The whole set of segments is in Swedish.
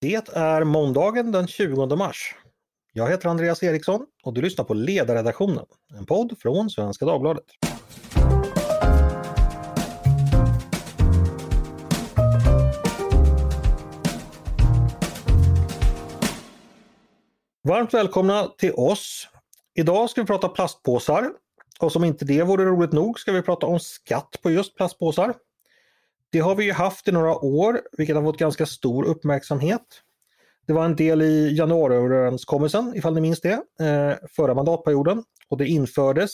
Det är måndagen den 20 mars. Jag heter Andreas Eriksson och du lyssnar på Ledarredaktionen, en podd från Svenska Dagbladet. Varmt välkomna till oss. Idag ska vi prata plastpåsar och som inte det vore roligt nog ska vi prata om skatt på just plastpåsar. Det har vi ju haft i några år, vilket har fått ganska stor uppmärksamhet. Det var en del i januariöverenskommelsen, ifall ni minns det, eh, förra mandatperioden. Och det infördes,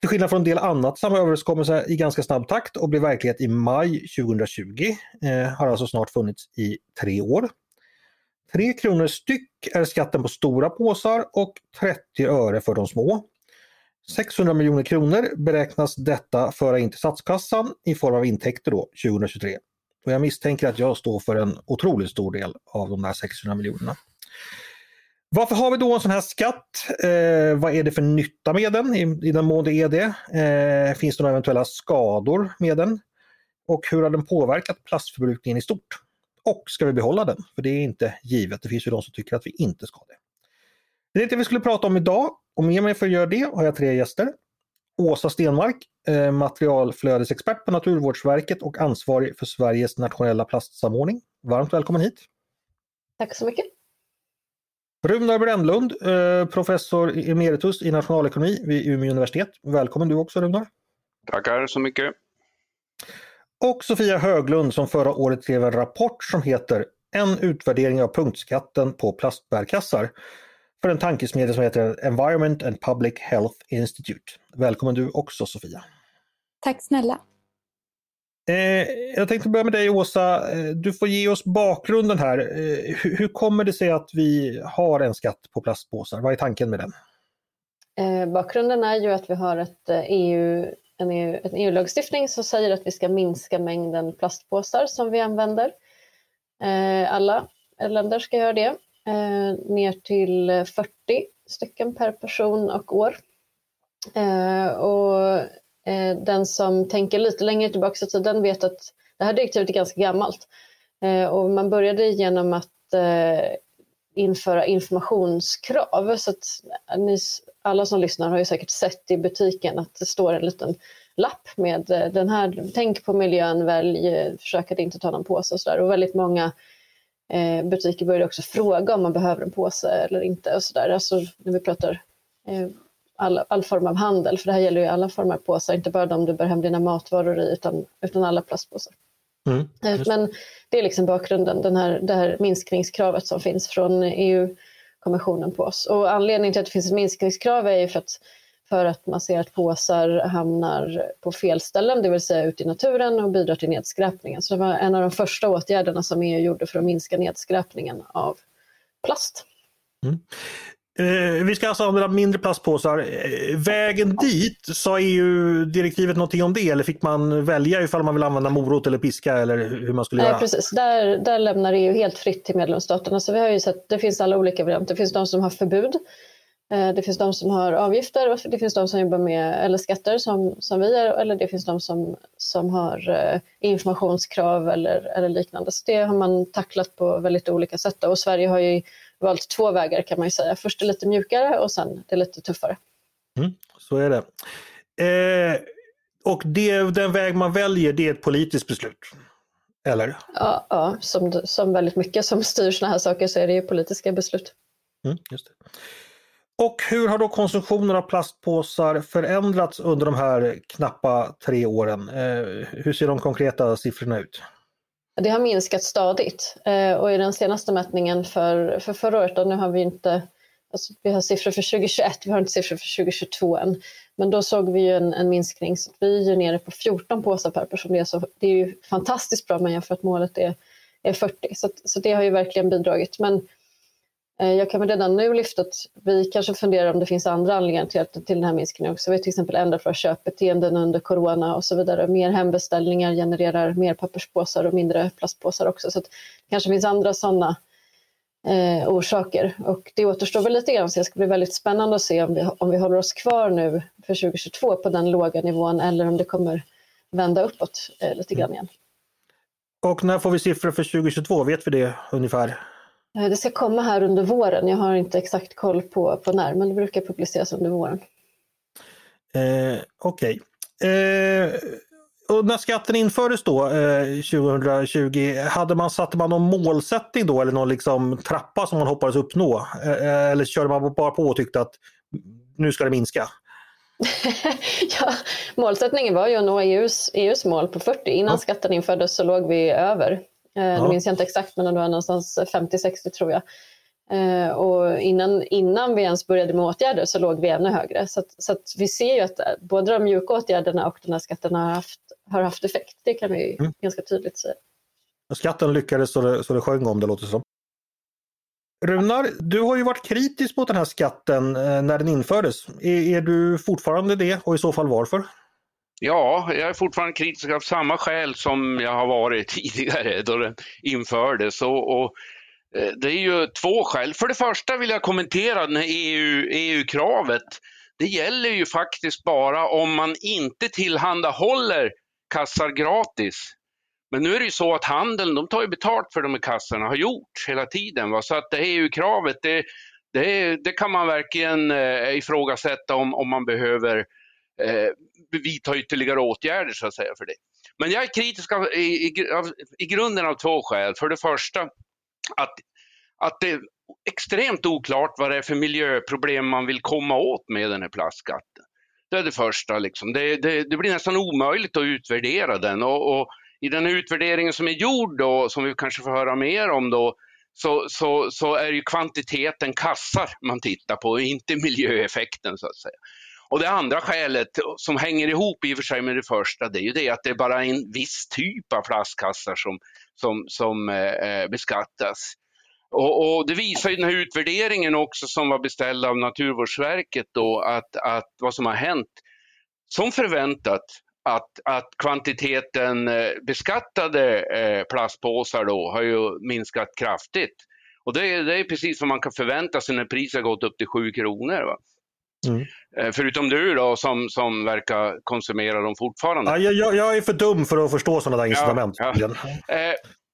till skillnad från en del annat, samma överenskommelse i ganska snabb takt och blev verklighet i maj 2020. Eh, har alltså snart funnits i tre år. 3 kronor styck är skatten på stora påsar och 30 öre för de små. 600 miljoner kronor beräknas detta föra in till statskassan i form av intäkter då 2023. Och jag misstänker att jag står för en otroligt stor del av de där 600 miljonerna. Varför har vi då en sån här skatt? Eh, vad är det för nytta med den i, i den mån det är det? Eh, finns det några eventuella skador med den? Och hur har den påverkat plastförbrukningen i stort? Och ska vi behålla den? För det är inte givet. Det finns ju de som tycker att vi inte ska det. Det är det vi skulle prata om idag och med mig för att göra det har jag tre gäster. Åsa Stenmark, eh, materialflödesexpert på Naturvårdsverket och ansvarig för Sveriges nationella plastsamordning. Varmt välkommen hit! Tack så mycket! Runar Brännlund, eh, professor emeritus i nationalekonomi vid Umeå universitet. Välkommen du också Runar! Tackar så mycket! Och Sofia Höglund som förra året skrev en rapport som heter En utvärdering av punktskatten på plastbärkassar för en tankesmedja som heter Environment and Public Health Institute. Välkommen du också Sofia. Tack snälla. Eh, jag tänkte börja med dig Åsa. Eh, du får ge oss bakgrunden här. Eh, hur, kommer det sig att vi har en skatt på plastpåsar? Vad är tanken med den? Bakgrunden är ju att vi har ett EU, eh, en EU, en EU-lagstiftning som säger att vi ska minska mängden plastpåsar som vi använder. Alla länder ska göra det eh, ner till eh, 40 stycken per person och år. Eh, och eh, den som tänker lite längre tillbaka i tiden vet att det här direktivet är ganska gammalt eh, och man började genom att eh, införa informationskrav. Så att eh, ni, alla som lyssnar har ju säkert sett i butiken att det står en liten lapp med eh, den här, tänk på miljön, välj, försök att inte ta någon påse och sådär. Och väldigt många eh, butiker började också fråga om man behöver en påse eller inte och sådär. Alltså när vi pratar eh, all, all form av handel, för det här gäller ju alla former av påsar, inte bara de du bär hem dina matvaror i utan, utan alla plastpåsar. Mm, eh, Men det är liksom bakgrunden, den här, det här minskningskravet som finns från EU-kommissionen på oss. Och anledningen till att det finns ett minskningskrav är ju för att för att man ser att påsar hamnar på fel ställen, det vill säga ute i naturen och bidrar till nedskräpningen. Så det var en av de första åtgärderna som EU gjorde för att minska nedskräpningen av plast. Mm. Eh, vi ska alltså använda mindre plastpåsar. Eh, vägen dit, sa EU-direktivet någonting om det eller fick man välja ifall man vill använda morot eller piska eller hur man skulle Nej, göra? Precis, där, där lämnar EU helt fritt till medlemsstaterna. Så vi har ju sett, det finns alla olika varianter. Det finns de som har förbud det finns de som har avgifter och det finns de som jobbar med eller skatter som, som vi är eller det finns de som, som har eh, informationskrav eller, eller liknande. Så det har man tacklat på väldigt olika sätt och Sverige har ju valt två vägar kan man ju säga. Först är lite mjukare och sen det lite tuffare. Mm, så är det. Eh, och det, den väg man väljer det är ett politiskt beslut? Eller? Ja, ja som, som väldigt mycket som styr sådana här saker så är det ju politiska beslut. Mm, just det. Och hur har då konsumtionen av plastpåsar förändrats under de här knappa tre åren? Eh, hur ser de konkreta siffrorna ut? Det har minskat stadigt eh, och i den senaste mätningen för, för förra året, och nu har vi inte alltså vi har siffror för 2021, vi har inte siffror för 2022 än, men då såg vi ju en, en minskning så vi är ju nere på 14 påsar per person. Det är, så, det är ju fantastiskt bra men jämfört att målet är, är 40 så, så det har ju verkligen bidragit. Men jag kan väl redan nu lyfta att vi kanske funderar om det finns andra anledningar till, till den här minskningen också. Vi har till exempel ändrat våra köpbeteenden under corona och så vidare. Mer hembeställningar genererar mer papperspåsar och mindre plastpåsar också. Så det kanske finns andra sådana eh, orsaker. Och det återstår väl lite grann så det ska bli väldigt spännande att se om vi, om vi håller oss kvar nu för 2022 på den låga nivån eller om det kommer vända uppåt eh, lite grann igen. Och när får vi siffror för 2022? Vet vi det ungefär? Det ska komma här under våren. Jag har inte exakt koll på, på när, men det brukar publiceras under våren. Eh, Okej. Okay. Eh, och när skatten infördes då eh, 2020, hade man, satte man någon målsättning då eller någon liksom trappa som man hoppades uppnå? Eh, eller körde man bara på och tyckte att nu ska det minska? ja, målsättningen var ju att nå EUs, EUs mål på 40. Innan ja. skatten infördes så låg vi över. Eh, ja. Nu minns jag inte exakt men det var någonstans 50-60 tror jag. Eh, och innan, innan vi ens började med åtgärder så låg vi ännu högre. Så, att, så att vi ser ju att både de mjuka åtgärderna och den här skatten har haft, har haft effekt. Det kan vi mm. ganska tydligt säga. Skatten lyckades så det, så det sjöng om det låter som. Runar, du har ju varit kritisk mot den här skatten eh, när den infördes. Är, är, du fortfarande det och i så fall varför? Ja, jag är fortfarande kritisk av samma skäl som jag har varit tidigare då den infördes. Och, och det är ju två skäl. För det första vill jag kommentera det EU, EU-kravet. Det gäller ju faktiskt bara om man inte tillhandahåller kassar gratis. Men nu är det ju så att handeln, de tar ju betalt för de här kassorna, har gjort hela tiden. Va? Så att det EU-kravet, det, det, det, kan man verkligen eh, ifrågasätta om, om man behöver eh, vidta ytterligare åtgärder så att säga för det. Men jag är kritisk av, i, i, i grunden av två skäl. För det första att, att det är extremt oklart vad det är för miljöproblem man vill komma åt med den här plastskatten. Det är det första. Liksom. Det, det, det blir nästan omöjligt att utvärdera den. Och, och i den utvärderingen som är gjord då, som vi kanske får höra mer om då, så, så, så är ju kvantiteten kassar man tittar på, inte miljöeffekten så att säga. Och det andra skälet som hänger ihop i och för sig med det första, det är ju det att det är bara en viss typ av plastkassar som, som, som eh, eh, beskattas. Och, och, det visar ju den här utvärderingen också som var beställd av Naturvårdsverket då att, att vad som har hänt. Som förväntat att, att kvantiteten eh, beskattade eh, plastpåsar då har ju minskat kraftigt. Och det är, det är precis vad man kan förvänta sig när priset har gått upp till 7 kronor. Va? Mm. Eh, förutom du då som, som verkar konsumera dem fortfarande. Ja, jag, jag är för dum för att förstå sådana där incitament. Ja, ja.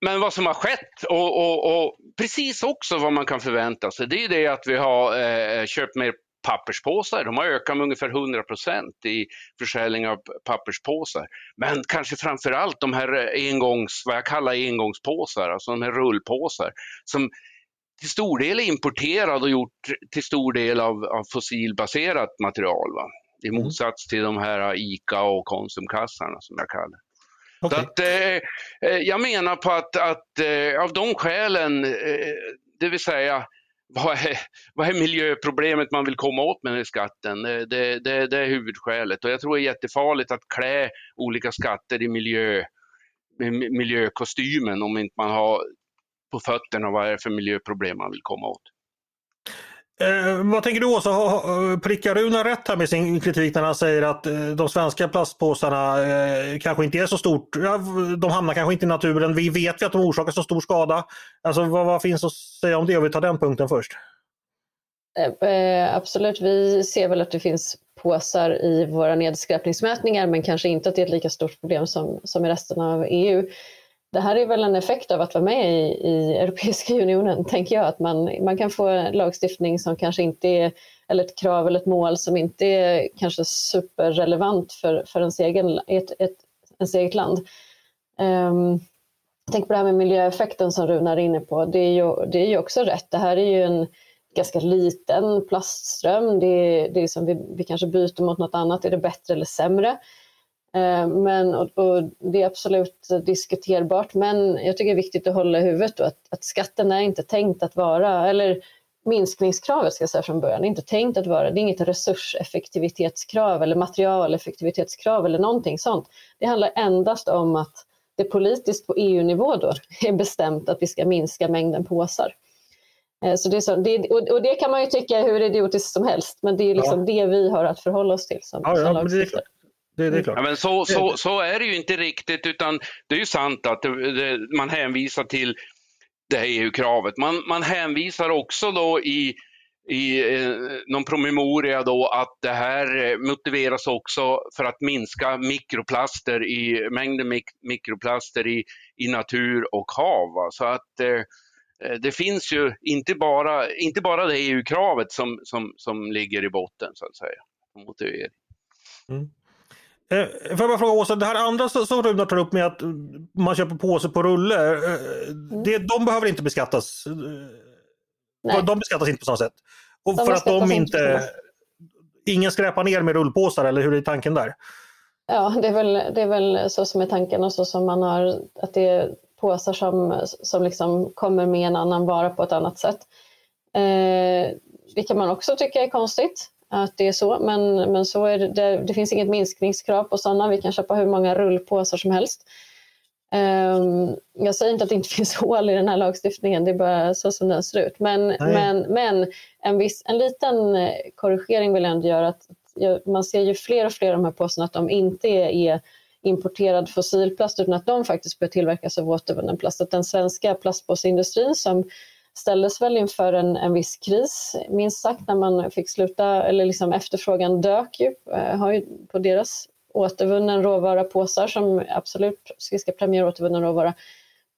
Men vad som har skett och, och, och, precis också vad man kan förvänta sig, det är det att vi har eh, köpt mer papperspåsar. De har ökat med ungefär 100 procent i försäljning av papperspåsar. Men kanske framför allt de här engångs, vad jag kallar engångspåsar, alltså de här rullpåsar som till stor del är importerad och gjort till stor del av, av fossilbaserat material. Va? I mm. motsats till de här ICA och Konsumkassarna som jag kallar okay. Så att, eh, eh, Jag menar på att, att eh, av de skälen, eh, det vill säga vad är, vad är miljöproblemet man vill komma åt med den här skatten? Det, det, det är huvudskälet och jag tror det är jättefarligt att klä olika skatter i miljö, miljökostymen om inte man har på fötterna vad är det för miljöproblem man vill komma åt. Eh, vad tänker du Åsa, prickar Runar rätt här med sin kritik när han säger att eh, de svenska plastpåsarna eh, kanske inte är så stort, ja, de hamnar kanske inte i naturen, vi vet ju att de orsakar så stor skada. Alltså vad, vad finns att säga om det om vi tar den punkten först? Eh, eh, absolut, vi ser väl att det finns påsar i våra nedskräpningsmätningar men kanske inte att det är ett lika stort problem som, som i resten av EU det här är väl en effekt av att vara med i, i Europeiska unionen, tänker jag, att man, man kan få lagstiftning som kanske inte är, eller ett krav eller ett mål som inte är kanske superrelevant för, för ens, egen, ett, ett, ens eget land. Um, tänk på det här med miljöeffekten som Runar är inne på, det är ju, det är ju också rätt. Det här är ju en ganska liten plastström, det är, det är som vi, vi kanske byter mot något annat, är det bättre eller sämre? Eh, men, och, och, det är absolut diskuterbart, men jag tycker det är viktigt att hålla i huvudet att, att skatten är inte tänkt att vara, eller minskningskravet ska jag säga från början, är inte tänkt att vara, det är inget resurseffektivitetskrav eller materialeffektivitetskrav eller någonting sånt. Det handlar endast om att det politiskt på EU-nivå då är bestämt att vi ska minska mängden påsar. Eh, så det, så, det och, det kan man ju tycka är hur idiotiskt som helst, men det är liksom ja. det vi har att förhålla oss till som, ja, som lagstiftare. Det, det, är klart. Ja, men så, så, så är det ju inte riktigt utan det är ju sant att det, det, man hänvisar till det här EU-kravet. Man, man hänvisar också då i i eh, någon promemoria då att det här eh, motiveras också för att minska mikroplaster i, mängden mik mikroplaster i, i natur och hav. Va? Så att eh, eh det finns ju inte bara, inte bara det EU-kravet som, som, som ligger i botten så att säga. Motivering. Mm. Eh, får jag bara fråga Åsa, det här andra som Runar tar upp med att man köper påse på rulle, eh, mm. det, de behöver inte beskattas? Nej. De beskattas inte på samma sätt? Och de för att de inte... Ingen skräpar ner med rullpåsar eller hur är tanken där? Ja, det är väl, det är väl så som är tanken och så som man har, att det är påsar som, som liksom kommer med en annan vara på ett annat sätt. Eh, det kan man också tycka är konstigt att det är så, men, men så är det, det, det finns inget minskningskrav på sådana. Vi kan köpa hur många rullpåsar som helst. Um, jag säger inte att det inte finns hål i den här lagstiftningen, det är bara så som den ser ut. Men, men, men en, viss, en liten eh, korrigering vill jag ändå göra. Att, man ser ju fler och fler av de här påsarna att de inte är importerad fossilplast utan att de faktiskt börjar tillverkas av återvunnen plast. Att den svenska plastpåseindustrin som ställdes väl inför en, en viss kris, minst sagt, när man fick sluta, eller liksom efterfrågan dök ju, eh, har ju på deras återvunnen råvara-påsar som absolut ska premiera återvunnen råvara.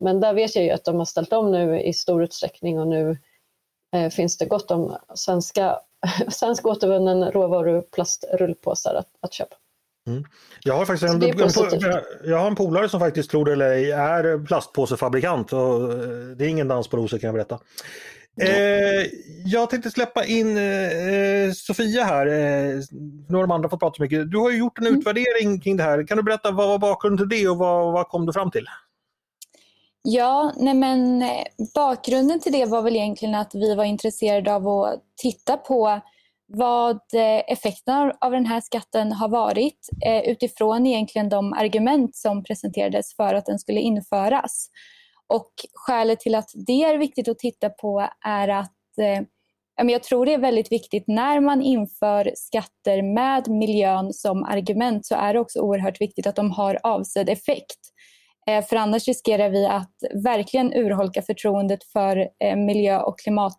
Men där vet jag ju att de har ställt om nu i stor utsträckning och nu eh, finns det gott om svenska, svensk återvunnen råvaruplastrullpåsar att, att köpa. Mm. Jag har faktiskt en, en, jag har en polare som faktiskt tror det eller ej är plastpåsefabrikant och eh, det är ingen dans på rosor kan jag berätta. Eh, jag tänkte släppa in eh, Sofia här. Eh, nu har de andra fått prata så mycket. Du har ju gjort en mm. utvärdering kring det här. Kan du berätta vad var bakgrunden till det och vad, vad kom du fram till? Ja, nej men eh, bakgrunden till det var väl egentligen att vi var intresserade av att titta på vad eh, effekterna av den här skatten har varit eh, utifrån egentligen de argument som presenterades för att den skulle införas. Och skälet till att det är viktigt att titta på är att eh, jag tror det är väldigt viktigt när man inför skatter med miljön som argument så är det också oerhört viktigt att de har avsedd effekt. För annars riskerar vi att verkligen urholka förtroendet för miljö och klimat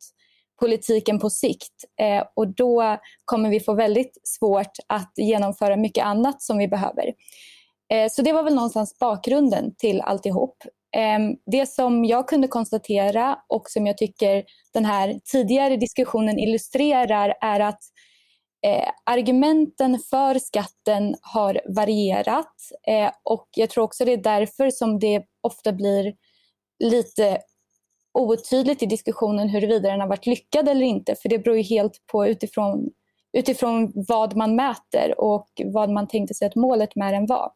politiken på sikt. Eh, och då kommer vi få väldigt svårt att genomföra mycket annat som vi behöver. Eh, så det var väl någonstans bakgrunden till alltihop. Eh, det som jag kunde konstatera och som jag tycker den här tidigare diskussionen illustrerar är att eh, argumenten för skatten har varierat eh, och jag tror också det är därför som det ofta blir lite otydligt i diskussionen huruvida den har varit lyckad eller inte för det beror ju helt på utifrån, utifrån vad man mäter och vad man tänkte sig att målet med den var.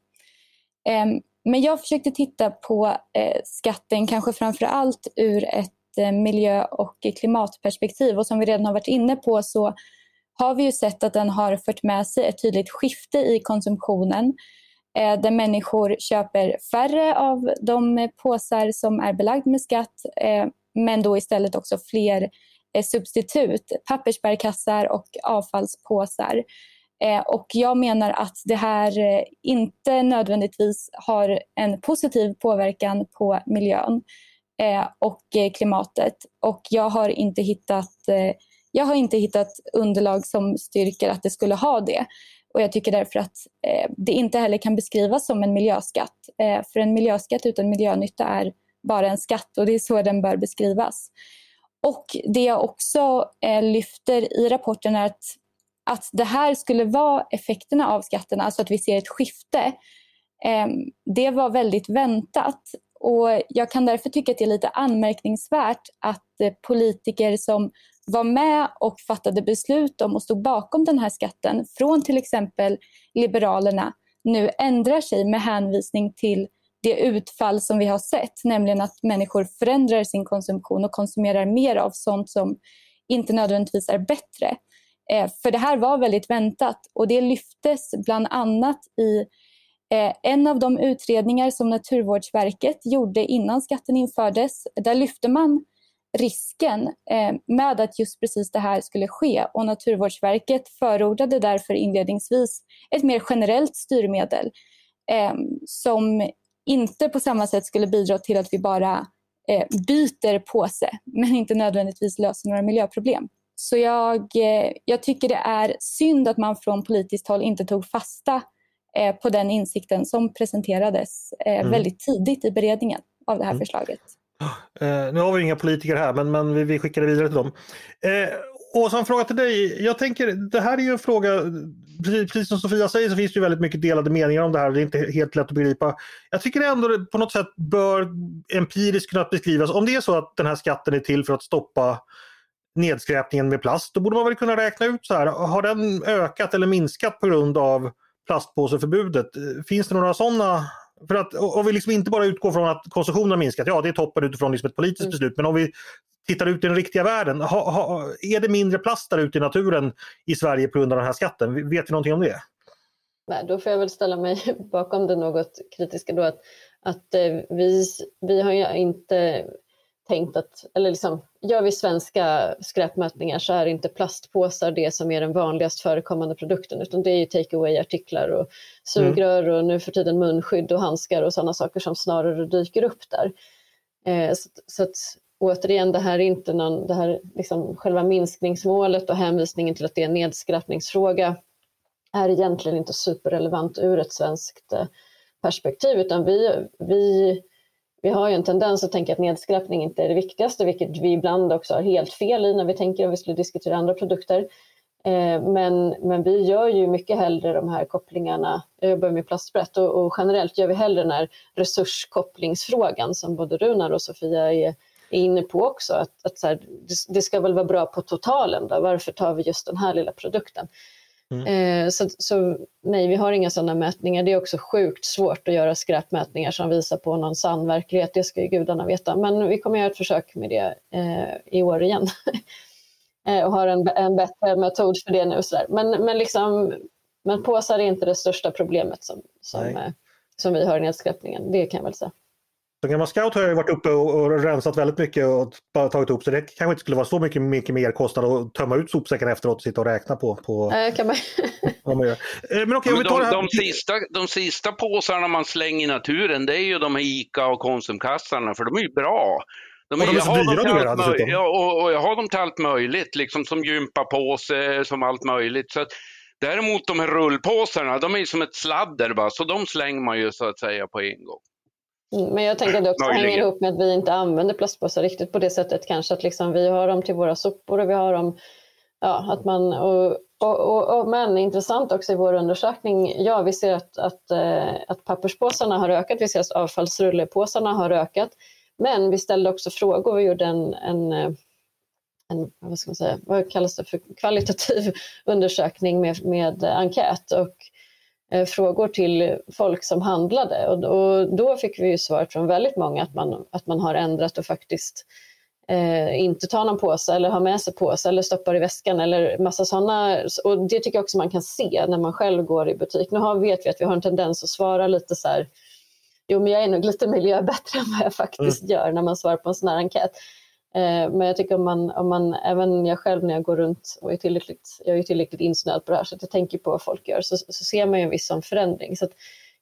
Ehm, men jag försökte titta på eh, skatten kanske framför allt ur ett eh, miljö och klimatperspektiv och som vi redan har varit inne på så har vi ju sett att den har fört med sig ett tydligt skifte i konsumtionen Eh, där människor köper färre av de eh, påsar som är belagd med skatt eh, men då istället också fler substitut, pappersbärkassar och avfallspåsar. Och jag menar att det här inte nödvändigtvis har en positiv påverkan på miljön och klimatet. Och jag har inte hittat jag har inte hittat underlag som styrker att det skulle ha det. Och jag tycker därför att eh, det inte heller kan beskrivas som en miljöskatt. Eh, för en miljöskatt utan miljönytta är bara en skatt och det är så den bör beskrivas. Och det jag också eh, lyfter i rapporten är att att det här skulle vara effekterna av skatterna, alltså att vi ser ett skifte, ehm, det var väldigt väntat. Och jag kan därför tycka att det är lite anmärkningsvärt att eh, politiker som var med och fattade beslut om och stod bakom den här skatten från till exempel Liberalerna nu ändrar sig med hänvisning till det utfall som vi har sett, nämligen att människor förändrar sin konsumtion och konsumerar mer av sånt som inte nödvändigtvis är bättre. Eh, för det här var väldigt väntat och det lyftes bland annat i eh, en av de utredningar som Naturvårdsverket gjorde innan skatten infördes. Där lyfte man risken eh, med att just precis det här skulle ske och Naturvårdsverket förordade därför inledningsvis ett mer generellt styrmedel eh, som inte på samma sätt skulle bidra till att vi bara eh, byter påse men inte nödvändigtvis löser några miljöproblem. Så jag, eh, jag tycker det är synd att man från politiskt håll inte tog fasta eh, på den insikten som presenterades eh, mm. väldigt tidigt i beredningen av det här mm. förslaget. Uh, nu har vi inga politiker här men, men vi, vi skickar det vidare till dem. Uh, Åsa, en fråga till dig. Jag tänker, det här är ju en fråga, precis, precis som Sofia säger så finns det ju väldigt mycket delade meningar om det här. Det är inte helt lätt att begripa. Jag tycker ändå det på något sätt bör empiriskt kunna beskrivas. Om det är så att den här skatten är till för att stoppa nedskräpningen med plast, då borde man väl kunna räkna ut så här, har den ökat eller minskat på grund av plastpåseförbudet? Finns det några sådana för att om vi liksom inte bara utgår från att konsumtionen har minskat, ja det är toppen utifrån liksom ett politiskt mm. beslut, men om vi tittar ut i den riktiga världen, ha, ha, är det mindre plast där ute i naturen i Sverige på grund av den här skatten? Vet vi någonting om det? Nej, då får jag väl ställa mig bakom det något kritiska då att, att eh, vi, vi har ju inte tänkt att, eller liksom, gör vi svenska skräpmätningar så är inte plastpåsar det som är den vanligast förekommande produkten utan det är ju takeaway-artiklar och sugrör mm. och nu för tiden munskydd och handskar och sådana saker som snarare dyker upp där. Eh, så, så att, återigen, det här är inte någon, det här liksom, själva minskningsmålet och hänvisningen till att det är en nedskräpningsfråga är egentligen inte superrelevant ur ett svenskt eh, perspektiv utan vi, vi vi har ju en tendens att tänka att nedskräpning inte är det viktigaste, vilket vi ibland också har helt fel i när vi tänker om vi skulle diskutera andra produkter. Eh, men, men vi gör ju mycket hellre de här kopplingarna, jag jobbar med plastbrett och, och generellt gör vi hellre den här resurskopplingsfrågan som både Runar och Sofia är, är inne på också. Att, att så här, det, det, ska väl vara bra på totalen då, varför tar vi just den här lilla produkten? Mm. Eh, så, så, nej, vi har inga sådana mätningar. Det är också sjukt svårt att göra skräpmätningar som visar på någon sann verklighet. Det ska ju gudarna veta. Men vi kommer göra ett försök med det eh, i år igen. eh, och har en, en bättre metod för det nu. Så men, men, liksom, men påsar är inte det största problemet som, som, eh, som vi har i nedskräpningen. Det kan jag väl säga. Som gammal scout har jag varit uppe och, och rensat väldigt mycket och tagit upp så det kanske inte skulle vara så mycket, mycket mer kostnad att tömma ut sopsäcken efteråt och sitta och räkna på. på kan man... vad man gör. Eh, men okej, tar de, de, sista, de sista påsarna man slänger i naturen det är ju de här ICA och Konsumkassarna för de är ju bra. De, och de är så dyra numera dessutom. Ja, och, och jag har dem till allt möjligt, liksom som gympapåse, som allt möjligt. Så att, däremot de här rullpåsarna, de är som ett sladder bara, så de slänger man ju så att säga på en gång. Mm, men jag tänker att det också Möjligen. hänger ihop med att vi inte använder plastpåsar riktigt på det sättet. Kanske att liksom vi har dem till våra sopor och vi har dem, ja att man, och, och, och, och men intressant också i vår undersökning, ja vi ser att, att, äh, att papperspåsarna har ökat, vi ser att avfallsrullepåsarna har ökat, men vi ställde också frågor, vi gjorde en, en eh, en, vad ska man säga, vad kallas det för kvalitativ undersökning med, med enkät. Och Eh, frågor till folk som handlade och, och, då fick vi ju svar från väldigt många att man, att man har ändrat och faktiskt eh, inte tar någon påse eller har med sig påse eller stoppar i väskan eller massa sådana. Och det tycker jag också man kan se när man själv går i butik. Nu har, vet vi att vi har en tendens att svara lite så här Jo, men jag är nog lite miljöbättre än vad jag faktiskt mm. gör när man svarar på en sån här enkät. Eh, men jag tycker om man, om man, även jag själv när jag går runt och är tillräckligt, jag är tillräckligt insnöad på det här så att jag tänker på vad folk gör så, så ser man ju en viss sån förändring. Så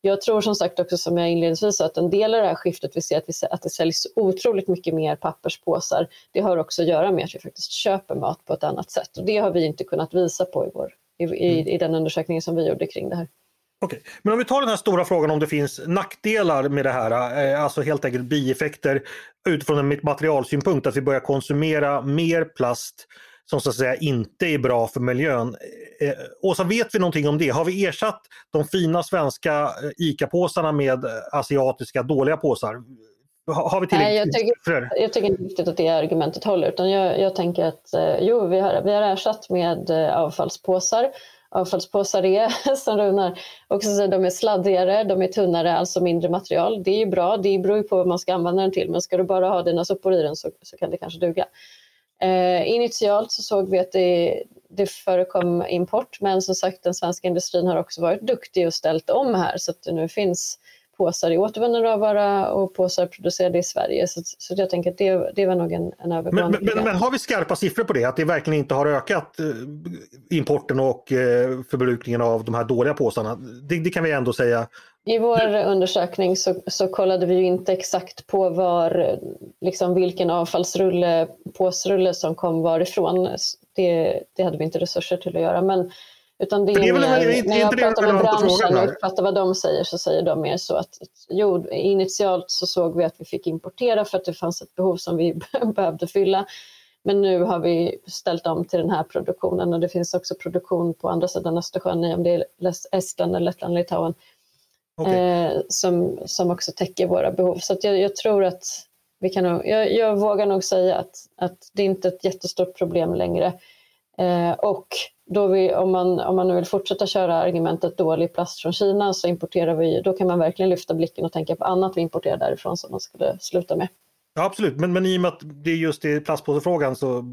jag tror som sagt också som jag inledningsvis sa att en del av det här skiftet vi ser att, vi, att det säljs otroligt mycket mer papperspåsar. Det har också att göra med att vi faktiskt köper mat på ett annat sätt och det har vi inte kunnat visa på i, vår, i, i, i den undersökningen som vi gjorde kring det här. Okej, men om vi tar den här stora frågan om det finns nackdelar med det här, eh, alltså helt enkelt bieffekter utifrån en materialsynpunkt, att vi börjar konsumera mer plast som så att säga inte är bra för miljön. Eh, Åsa, vet vi någonting om det? Har vi ersatt de fina svenska eh, ICA-påsarna med asiatiska dåliga påsar? Har vi Nej, jag tycker, jag tycker inte riktigt att det argumentet håller utan jag, jag tänker att jo, vi har, vi har ersatt med avfallspåsar avfallspåsar är, som Runar också säger, de är sladdigare, de är tunnare, alltså mindre material. Det är ju bra, det beror ju på vad man ska använda den till, men ska du bara ha dina sopor i den så, så kan det kanske duga. Eh, initialt så såg vi att det, det förekom import, men som sagt den svenska industrin har också varit duktig och ställt om här så att det nu finns påsar i återvunnen råvara och påsar producerade i Sverige. Så, så jag tänker att det, det var nog en, en men, men, men, men, har vi skarpa siffror på det? Att det verkligen inte har ökat eh, importen och eh, förbrukningen av de här dåliga påsarna? Det, det kan vi ändå säga. I vår undersökning så, så kollade vi inte exakt på var, liksom vilken avfallsrulle, påsrulle som kom varifrån. det, det hade vi inte resurser till att göra. Men, utan det är, det är mer, väl, när jag pratar med branschen och uppfattar vad de säger så säger de mer så att jo, initialt så såg vi att vi fick importera för att det fanns ett behov som vi behövde fylla. Men nu har vi ställt om till den här produktionen och det finns också produktion på andra sidan Östersjön, om det är Estland, Lettland, Litauen, okay. eh, som, som också täcker våra behov. Så jag, jag, tror att vi kan jag, jag, vågar nog säga att, att det inte är ett jättestort problem längre. Eh, och då vi, om, man, om man nu vill fortsätta köra argumentet dålig plast från Kina så importerar vi, då kan man verkligen lyfta blicken och tänka på annat vi importerar därifrån som man skulle sluta med. Ja, absolut, men, men i och med att det är just i plastpåsefrågan så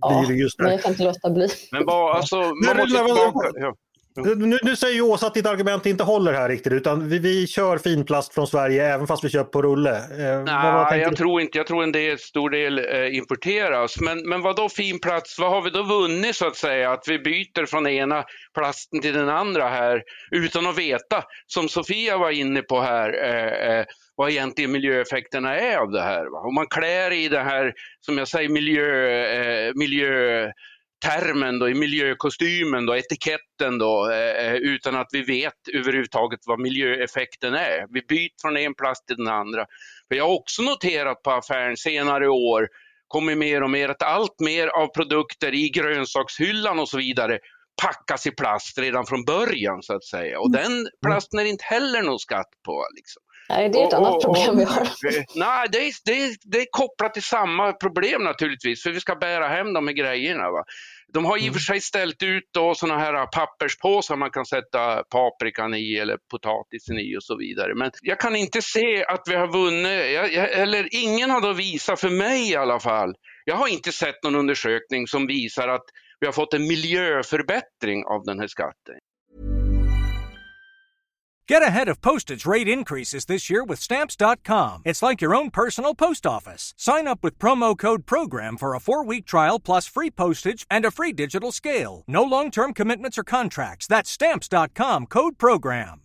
ja, blir det just det. men jag kan inte låta bli. Men vad, alltså, man måste tillbaka, ja. Nu, nu, säger ju Åsa att ditt argument inte håller här riktigt utan vi, vi kör finplast från Sverige även fast vi kör på rulle. Eh, Nej, jag du? tror inte. Jag tror en del, stor del eh, importeras. Men, men vad då finplast? Vad har vi då vunnit så att säga? Att vi byter från ena plasten till den andra här utan att veta, som Sofia var inne på här, eh, eh vad egentligen miljöeffekterna är av det här. Va? Om man klär i det här, som jag säger, miljö, eh, miljö termen, då, i miljökostymen, då, etiketten då, eh, utan att vi vet överhuvudtaget vad miljöeffekten är. Vi byter från en plast till den andra. För jag har också noterat på affären senare år, kommer mer och mer att allt mer av produkter i grönsakshyllan och så vidare packas i plast redan från början så att säga. Och den plasten är inte heller någon skatt på. Liksom. Nej, det är ett och, annat problem och, vi har. Nej, det är, det, är, det är kopplat till samma problem naturligtvis, för vi ska bära hem de här grejerna. Va? De har i och för mm. sig ställt ut då såna här papperspåsar man kan sätta paprikan i eller potatisen i och så vidare. Men jag kan inte se att vi har vunnit, eller ingen har då visat, för mig i alla fall, jag har inte sett någon undersökning som visar att vi har fått en miljöförbättring av den här skatten. Get ahead of postage rate increases this year with Stamps.com. It's like your own personal post office. Sign up with promo code PROGRAM for a four week trial plus free postage and a free digital scale. No long term commitments or contracts. That's Stamps.com code PROGRAM.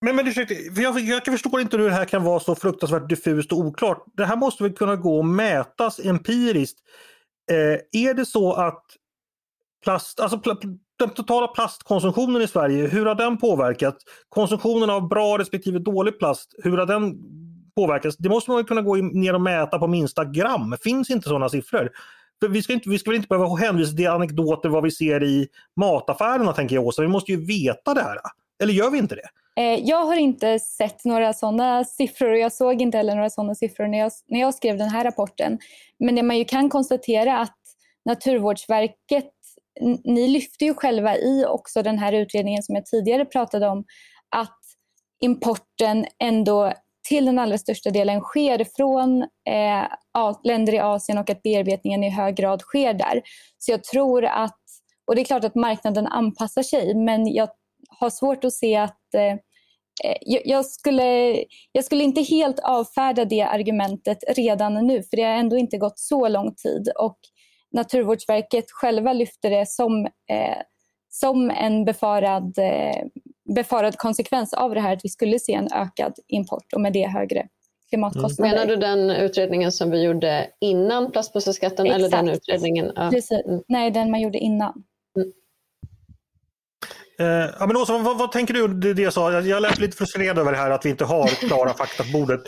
Men, men ursäkta, för jag, jag förstår inte hur det här kan vara så fruktansvärt diffust och oklart. Det här måste väl kunna gå och mätas empiriskt. Eh, är det så att plast, alltså pl den totala plastkonsumtionen i Sverige, hur har den påverkat? Konsumtionen av bra respektive dålig plast, hur har den påverkats? Det måste man kunna gå ner och mäta på minsta gram. Finns inte sådana siffror? För vi, ska inte, vi ska väl inte behöva hänvisa till anekdoter vad vi ser i mataffärerna tänker jag Åsa. Vi måste ju veta det här. Eller gör vi inte det? Eh, jag har inte sett några sådana siffror och jag såg inte heller några sådana siffror när jag, när jag skrev den här rapporten. Men det man ju kan konstatera att Naturvårdsverket ni lyfter ju själva i också den här utredningen som jag tidigare pratade om att importen ändå till den allra största delen sker från eh, länder i Asien och att bearbetningen i hög grad sker där. Så jag tror att, och det är klart att marknaden anpassar sig, men jag har svårt att se att eh, eh jag, skulle, jag skulle inte helt avfärda det argumentet redan nu, för det har ändå inte gått så lång tid. Och Naturvårdsverket själva lyfter det som, eh, som en befarad, eh, befarad konsekvens av det här att vi skulle se en ökad import och med det högre klimatkostnader. Mm. Menar du den utredningen som vi gjorde innan plastpåseskatten eller den utredningen? Ja. Precis. Mm. Nej, den man gjorde innan. Mm. Eh, ja, men Åsa, vad, vad, tänker du det, det jag sa? Jag, jag lät lite frustrerad över det här att vi inte har klara fakta på bordet.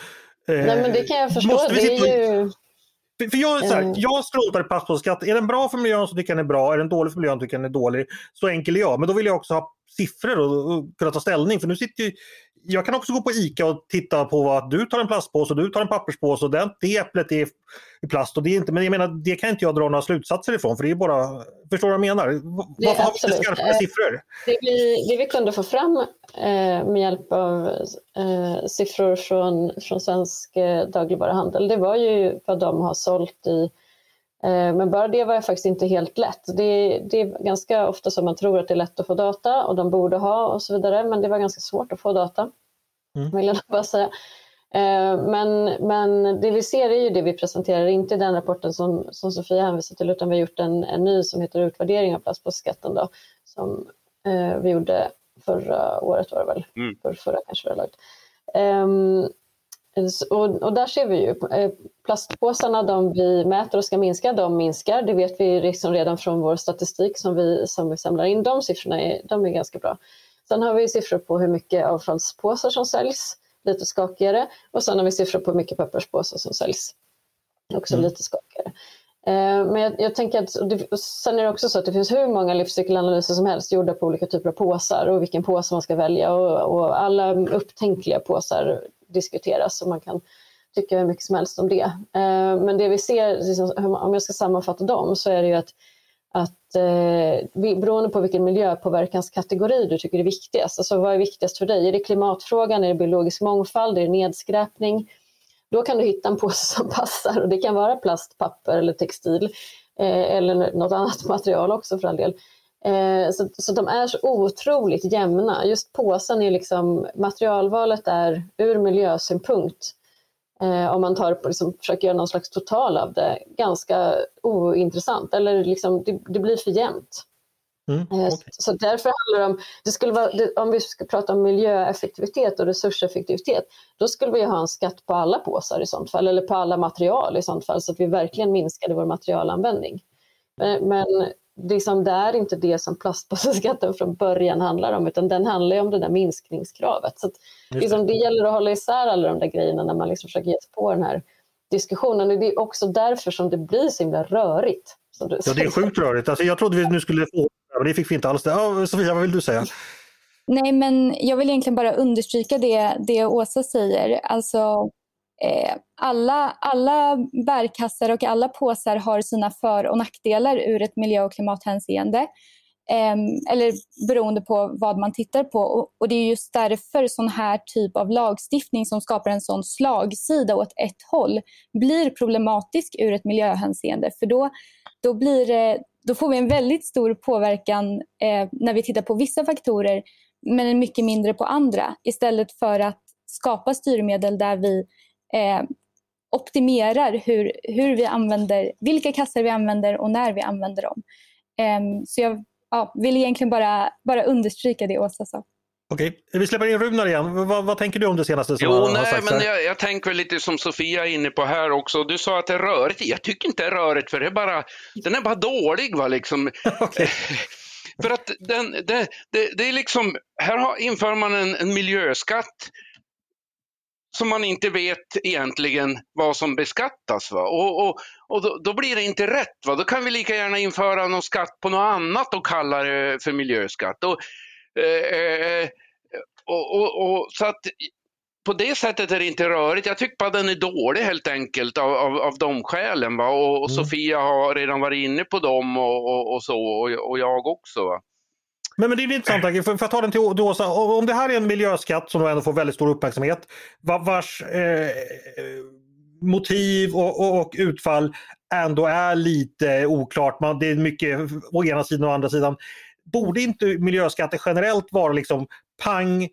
Eh, Nej, men det kan jag förstå. Det är ju för, jag, så här, mm. jag struntar i plastpåseskatt. Är den bra för miljön så tycker jag den är bra. Är den dålig för miljön så tycker jag den är dålig. Så enkel är jag. Men då vill jag också ha siffror och, och kunna ta ställning. För nu sitter ju, jag kan också gå på ICA och titta på att du tar en plastpåse och du tar en papperspåse och det, det äpplet är i plast. Och det är inte, men jag menar, det kan inte jag dra några slutsatser ifrån för det är bara, förstår du vad jag menar? Varför har vi inte skarpare eh, siffror? Det vi, det vi kunde få fram eh, med hjälp av eh, siffror från, från svensk eh, dagligvaruhandel, det var ju vad de har sålt i men bara det var faktiskt inte helt lätt. Det, det, är ganska ofta som man tror att det är lätt att få data och de borde ha och så vidare, men det var ganska svårt att få data. Mm. Vill jag bara säga. Eh, men, men det vi ser är ju det vi presenterar, inte den rapporten som, som Sofia hänvisar till, utan vi har gjort en, en ny som heter Utvärdering av plastpåseskatten då, som eh, vi gjorde förra året var det väl, mm. för förra kanske det var lagt. Um, och, och, där ser vi ju eh, plastpåsarna, de vi mäter och ska minska, de minskar. Det vet vi liksom redan från vår statistik som vi, som vi samlar in. De siffrorna är, de är ganska bra. Sen har vi siffror på hur mycket avfallspåsar som säljs, lite skakigare. Och sen har vi siffror på hur mycket papperspåsar som säljs, också mm. lite skakigare. Eh, men jag, jag, tänker att, sen är det också så att det finns hur många livscykelanalyser som helst gjorda på olika typer av påsar och vilken påse man ska välja och, och alla upptänkliga påsar diskuteras och man kan tycka hur mycket som helst om det. Eh, men det vi ser, liksom, om jag ska sammanfatta dem, så är det ju att, att eh, beroende på vilken miljöpåverkanskategori du tycker är viktigast, alltså vad är viktigast för dig? Är det klimatfrågan, är det biologisk mångfald, är det nedskräpning? Då kan du hitta en påse som passar och det kan vara plast, papper eller textil eh, eller något annat material också för all del. Eh, så, så de är så otroligt jämna. Just påsen är liksom, materialvalet är ur miljösynpunkt, eh, om man tar, liksom, försöker göra någon slags total av det, ganska ointressant. Eller liksom, det, det blir för jämnt. Mm, eh, okay. Så därför handlar det om, det skulle vara, om vi ska prata om miljöeffektivitet och resurseffektivitet, då skulle vi ha en skatt på alla påsar i sånt fall, eller på alla material i sånt fall, så att vi verkligen minskade vår materialanvändning. Men, men liksom, det är inte det som plastpåseskatten från början handlar om, utan den handlar om det där minskningskravet. Så att, liksom, det gäller att hålla isär alla de där grejerna när man liksom försöker ge sig på den här diskussionen. Och det är också därför som det blir så himla rörigt. ja, det är sjukt rörigt. Alltså, jag trodde vi nu skulle få men det fick vi inte alls. Ja, Sofia, vad vill du säga? Nej, men jag vill egentligen bara understryka det, det Åsa säger. Alltså, Eh, alla, alla bärkassar och alla påsar har sina för och nackdelar ur ett miljö och klimathänseende. Eh, eller beroende på vad man tittar på. Och, och, det är just därför sån här typ av lagstiftning som skapar en sån slagsida åt ett håll blir problematisk ur ett miljöhänseende. För då, då blir det då får vi en väldigt stor påverkan eh, när vi tittar på vissa faktorer men mycket mindre på andra istället för att skapa styrmedel där vi eh, optimerar hur, hur vi använder, vilka kassar vi använder och när vi använder dem. Eh, så jag ja, vill egentligen bara, bara understryka det Åsa sa. Okej, vi släpper in Runar igen. Vad, vad, tänker du om det senaste som jo, har, nej, sagts men jag, jag, tänker lite som Sofia är inne på här också. Du sa att det är rörigt. Jag tycker inte det är rörigt för det är bara, den är bara dålig. Va, liksom. för att den, det, det, det, är liksom, här har, inför man en, en miljöskatt som man inte vet egentligen vad som beskattas. Va? Och, och, och då, då, blir det inte rätt. Va? Då kan vi lika gärna införa någon skatt på något annat och kalla det för miljöskatt. Och, Eh, eh, och, och, och, så att på det sättet är det inte rörigt. Jag tycker bara den är dålig helt enkelt av, av, av de skälen. Va? Och, och mm. Sofia har redan varit inne på dem och, och så och, jag också. Va? Men, men det är intressant, för, för att ta den till, till Åsa, om det här är en miljöskatt som ändå får väldigt stor uppmärksamhet, vars eh, motiv och, och, och, utfall ändå är lite oklart. Man, det är mycket å ena sidan och å andra sidan borde inte miljöskatter generellt vara liksom pang,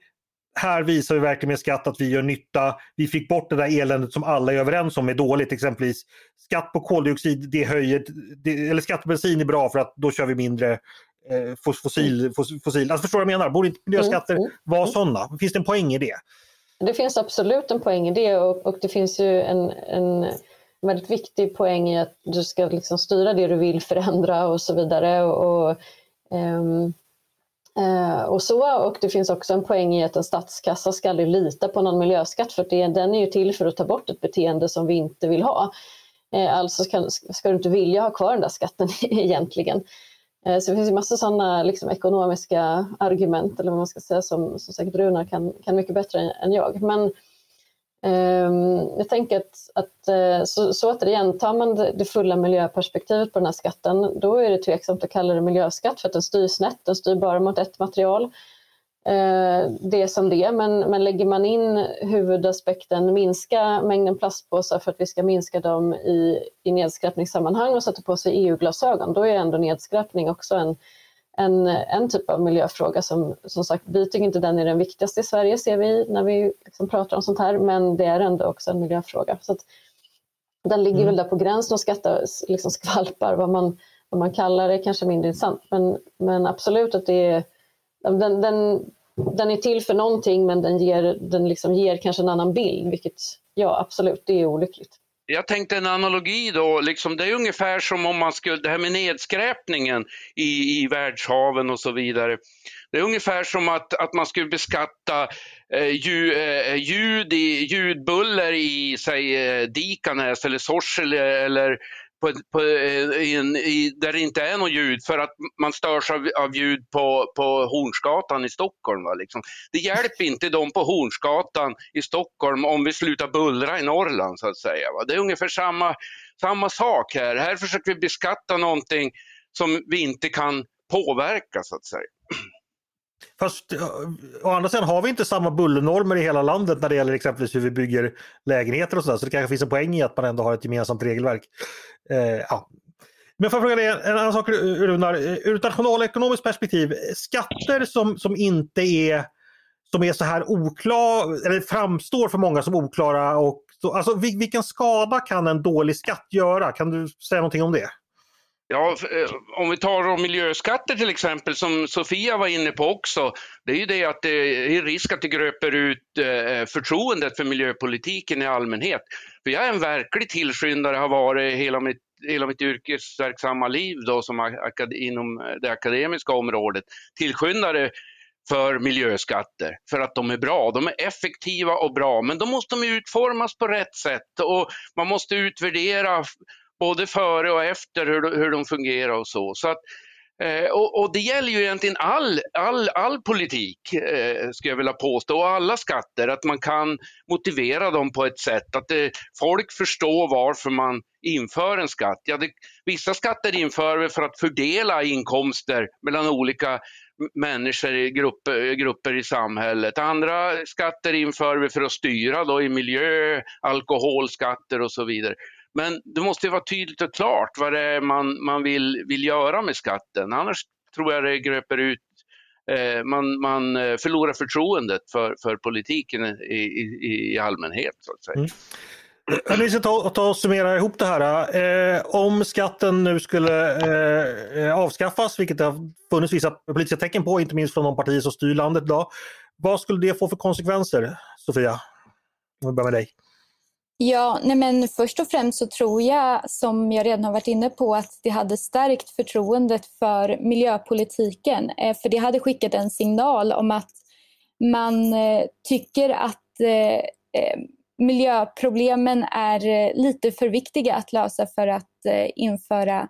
här visar vi verkligen med skatt att vi gör nytta. Vi fick bort det där eländet som alla är överens om är dåligt. Exempelvis skatt på koldioxid, det höjer, det, eller skatt på bensin är bra för att då kör vi mindre fossil, fossil. Alltså förstår du vad jag menar? Borde inte miljöskatter mm, mm, vara mm. sådana? Finns det en poäng i det? Det finns absolut en poäng i det och, och det finns ju en, en väldigt viktig poäng i att du ska liksom styra det du vill förändra och så vidare. Och, och Um, uh, och så, och det finns också en poäng i att en statskassa ska aldrig lita på någon miljöskatt för det, den är ju till för att ta bort ett beteende som vi inte vill ha. Uh, alltså ska, ska, du inte vilja ha kvar den där skatten egentligen. Eh, så det finns ju massa sådana liksom, ekonomiska argument eller vad man ska säga som, som säkert Runar kan, kan mycket bättre än, än jag. Men Ehm, jag tänker att, att eh, så, så återigen, tar man det, det fulla miljöperspektivet på den här skatten, då är det tveksamt att kalla det miljöskatt för att den styr snett, den styr bara mot ett material. Eh, det är som det, men, men lägger man in huvudaspekten minska mängden plastpåsar för att vi ska minska dem i, i nedskräpningssammanhang och sätta på sig EU-glasögon, då är ändå nedskräpning också en, en, en typ av miljöfråga som som sagt, vi tycker inte den är den viktigaste i Sverige ser vi när vi liksom pratar om sånt här, men det är ändå också en miljöfråga. Så att, den ligger mm. väl där på gränsen och skattar, liksom skvalpar, vad man, vad man kallar det, kanske mindre intressant. Men, men absolut att det är, den, den, den är till för någonting men den ger, den liksom ger kanske en annan bild, vilket, ja absolut, det är olyckligt. Jag tänkte en analogi då, liksom, det är ungefär som om man skulle, det här med nedskräpningen i, i världshaven och så vidare. Det är ungefär som att, att man skulle beskatta eh, ljud, eh, ljud i, ljudbuller i säg, eh, Dikanäs eller Sorsele eller på, på, eh, i en, i, där det inte är något ljud för att man störs av, av ljud på, på Hornsgatan i Stockholm. Va, liksom. Det hjälper inte dem på Hornsgatan i Stockholm om vi slutar bullra i Norrland så att säga. Va. Det är ungefär samma, samma sak här. Här försöker vi beskatta någonting som vi inte kan påverka så att säga. Fast å andra sidan har vi inte samma bullernormer i hela landet när det gäller exempelvis hur vi bygger lägenheter och sådär. Så det kanske finns en poäng i att man ändå har ett gemensamt regelverk. Eh, ja. Men får jag fråga dig en annan sak Runar. Eh, ur ett nationalekonomiskt perspektiv, skatter som, som inte är som är så här oklara, eller framstår för många som oklara. Och, alltså, vilken skada kan en dålig skatt göra? Kan du säga någonting om det? Ja, eh, om vi tar miljöskatter till exempel, som Sofia var inne på också, det är ju det att det är risk att det gröper ut eh, förtroendet för miljöpolitiken i allmänhet. För jag är en verklig tillskyndare, har varit hela mitt, hela mitt yrkesverksamma liv då, som akad, inom eh, det akademiska området, tillskyndare för miljöskatter för att de är bra. De är effektiva och bra, men då måste de utformas på rätt sätt och man måste utvärdera både före och efter hur, hur de fungerar och så. så att, eh, och, och, det gäller ju egentligen all, all, all politik, eh, skulle jag vilja påstå, och alla skatter, att man kan motivera dem på ett sätt, att det, folk förstår varför man inför en skatt. Ja, det, vissa skatter inför vi för att fördela inkomster mellan olika människor, grupper, eh, grupper i samhället. Andra skatter inför vi för att styra då i miljö, alkoholskatter och så vidare. Men det måste vara tydligt och klart vad det är man, man vill, vill göra med skatten. Annars tror jag det gröper ut eh, man, man eh, förlorar förtroendet för, för politiken i, i, i allmänhet. Så att säga. Mm. Jag ska ta, ta och summera ihop det här. Eh, om skatten nu skulle eh, eh avskaffas, vilket det har funnits vissa politiska tecken på, inte minst från de partier som styr landet idag. Vad skulle det få för konsekvenser, Sofia? Om vi börjar med dig. Ja, nej men först och främst så tror jag, som jag redan har varit inne på, att det hade stärkt förtroendet för miljöpolitiken. Eh, för det hade skickat en signal om att man eh, tycker att eh, miljöproblemen är lite för viktiga att lösa för att införa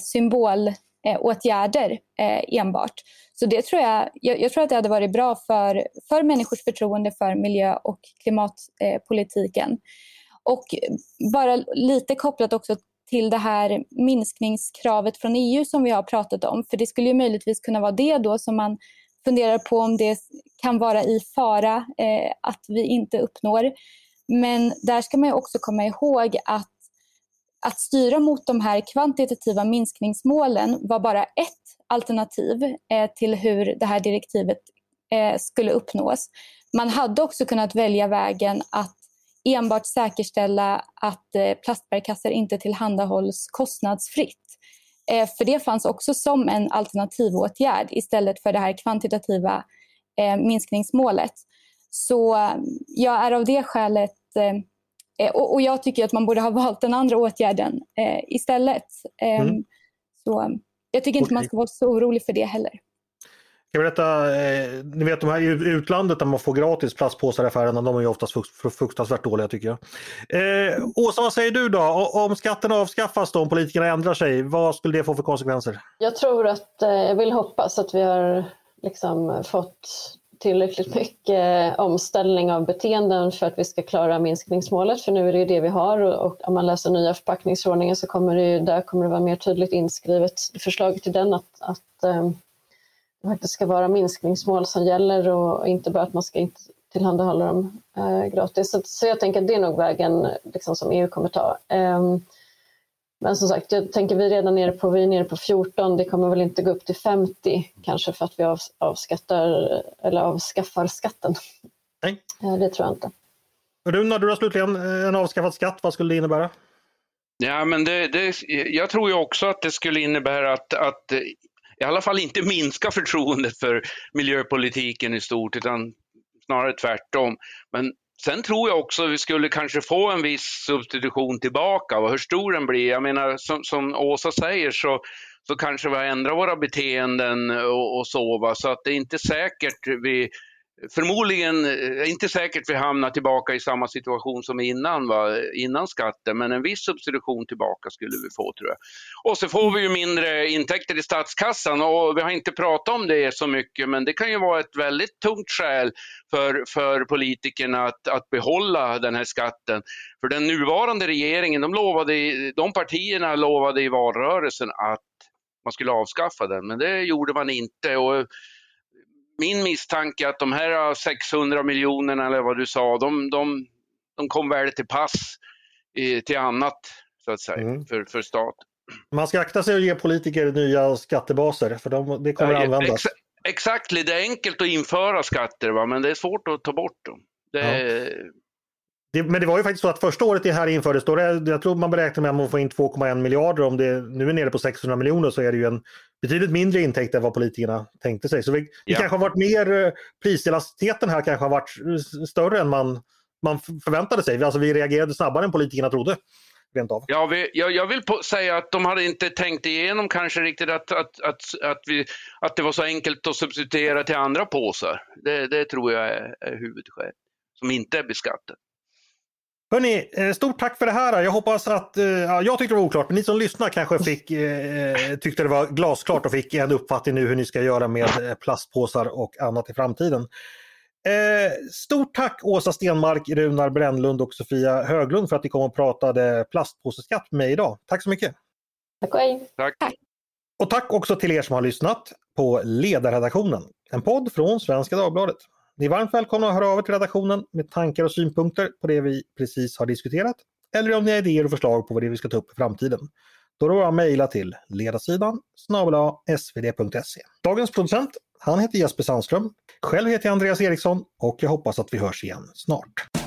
symbol Eh, symbolåtgärder eh, enbart. Så det tror jag, jag, jag, tror att det hade varit bra för, för människors förtroende för miljö och klimatpolitiken. Eh, och bara lite kopplat också till det här minskningskravet från EU som vi har pratat om. För det skulle ju möjligtvis kunna vara det då som man funderar på om det kan vara i fara eh, att vi inte uppnår. Men där ska man också komma ihåg att att styra mot de här kvantitativa minskningsmålen var bara ett alternativ eh, till hur det här direktivet eh, skulle uppnås. Man hade också kunnat välja vägen att enbart säkerställa att eh, plastbärkassar inte tillhandahålls kostnadsfritt. Eh, för det fanns också som en alternativåtgärd istället för det här kvantitativa eh, minskningsmålet. Så jag är av det skälet Eh, och, och, jag tycker att man borde ha valt den andra åtgärden eh, istället. Eh, mm. Så jag tycker inte okay. man ska vara så orolig för det heller. Jag berätta, eh, ni vet de här i utlandet där man får gratis plastpåsar i affärerna, de är ju oftast fruktansvärt dåliga tycker jag. Eh, Åsa, vad säger du då? Om skatten avskaffas då, om politikerna ändrar sig, vad skulle det få för konsekvenser? Jag tror att, eh, jag vill hoppas att vi har liksom fått tillräckligt mycket omställning av beteenden för att vi ska klara minskningsmålet, för nu är det ju det vi har och om man läser nya förpackningsförordningen så kommer det ju, där kommer det vara mer tydligt inskrivet förslaget till den att, att ähm, det ska vara minskningsmål som gäller och inte bara att man ska inte tillhandahålla dem eh, gratis. Så, så, jag tänker att det är nog vägen liksom, som EU kommer ta. Ähm, men som sagt, jag tänker vi är redan nere på, vi är nere på 14, det kommer väl inte gå upp till 50 kanske för att vi av, avskattar, eller avskaffar skatten. Nej. Eh, det tror jag inte. Runa, du har slutligen eh, en avskaffad skatt, vad skulle det innebära? Ja, men det, det, jag tror ju också att det skulle innebära att, att i alla fall inte minska förtroendet för miljöpolitiken i stort, utan snarare tvärtom. Men Sen tror jag också vi skulle kanske få en viss substitution tillbaka och hur stor den blir. Jag menar som, som Åsa säger så, så kanske vi har ändrat våra beteenden och, och så. Va? Så att det är inte säkert vi Förmodligen eh, inte säkert vi hamnar tillbaka i samma situation som innan, va? innan skatten, men en viss substitution tillbaka skulle vi få tror jag. Och så får vi ju mindre intäkter i statskassan och vi har inte pratat om det så mycket, men det kan ju vara ett väldigt tungt skäl för, för politikerna att, att behålla den här skatten. För den nuvarande regeringen, de, lovade, de partierna lovade i valrörelsen att man skulle avskaffa den, men det gjorde man inte. Och min misstanke är att de här 600 miljonerna eller vad du sa, de, de, de kom väl till pass till annat så att säga mm. för, för staten. Man ska akta sig att ge politiker nya skattebaser för de, det kommer ja, att användas. Ex exakt, det är enkelt att införa skatter va? men det är svårt att ta bort dem. Det, ja. Det, men det var ju faktiskt så att första året det här infördes, då det, jag tror man beräknar med att man får in 2,1 miljarder. Om det nu är nere på 600 miljoner så är det ju en betydligt mindre intäkt än vad politikerna tänkte sig. Så vi, det kanske har varit mer, eh, priselasticiteten här kanske har varit större än man, man förväntade sig. Alltså vi reagerade snabbare än politikerna trodde. Rent av. Ja, vi, jag, jag vill på, säga att de hade inte tänkt igenom kanske riktigt att, att, att, att, vi, att det var så enkelt att substituera till andra påsar. Det, det tror jag är, är huvudskälet, som inte är beskattat. Hörni, eh, stort tack för det här. Jag hoppas att, eh, ja, jag tyckte det var oklart, men ni som lyssnar kanske fick, eh, tyckte det var glasklart och fick en uppfattning nu hur ni ska göra med plastpåsar och annat i framtiden. Eh, stort tack Åsa Stenmark, Runar Brännlund och Sofia Höglund för att ni kom och pratade plastpåseskatt med mig idag. Tack så mycket! Tack och hej! Tack. Och tack också till er som har lyssnat på Ledarredaktionen, en podd från Svenska Dagbladet. Ni är varmt välkomna att höra av er till redaktionen med tankar och synpunkter på det vi precis har diskuterat. Eller om ni har idéer och förslag på vad det är vi ska ta upp i framtiden. Då är det bara att mejla till ledarsidan snabel svd.se. Dagens producent, han heter Jesper Sandström. Själv heter jag Andreas Eriksson och jag hoppas att vi hörs igen snart.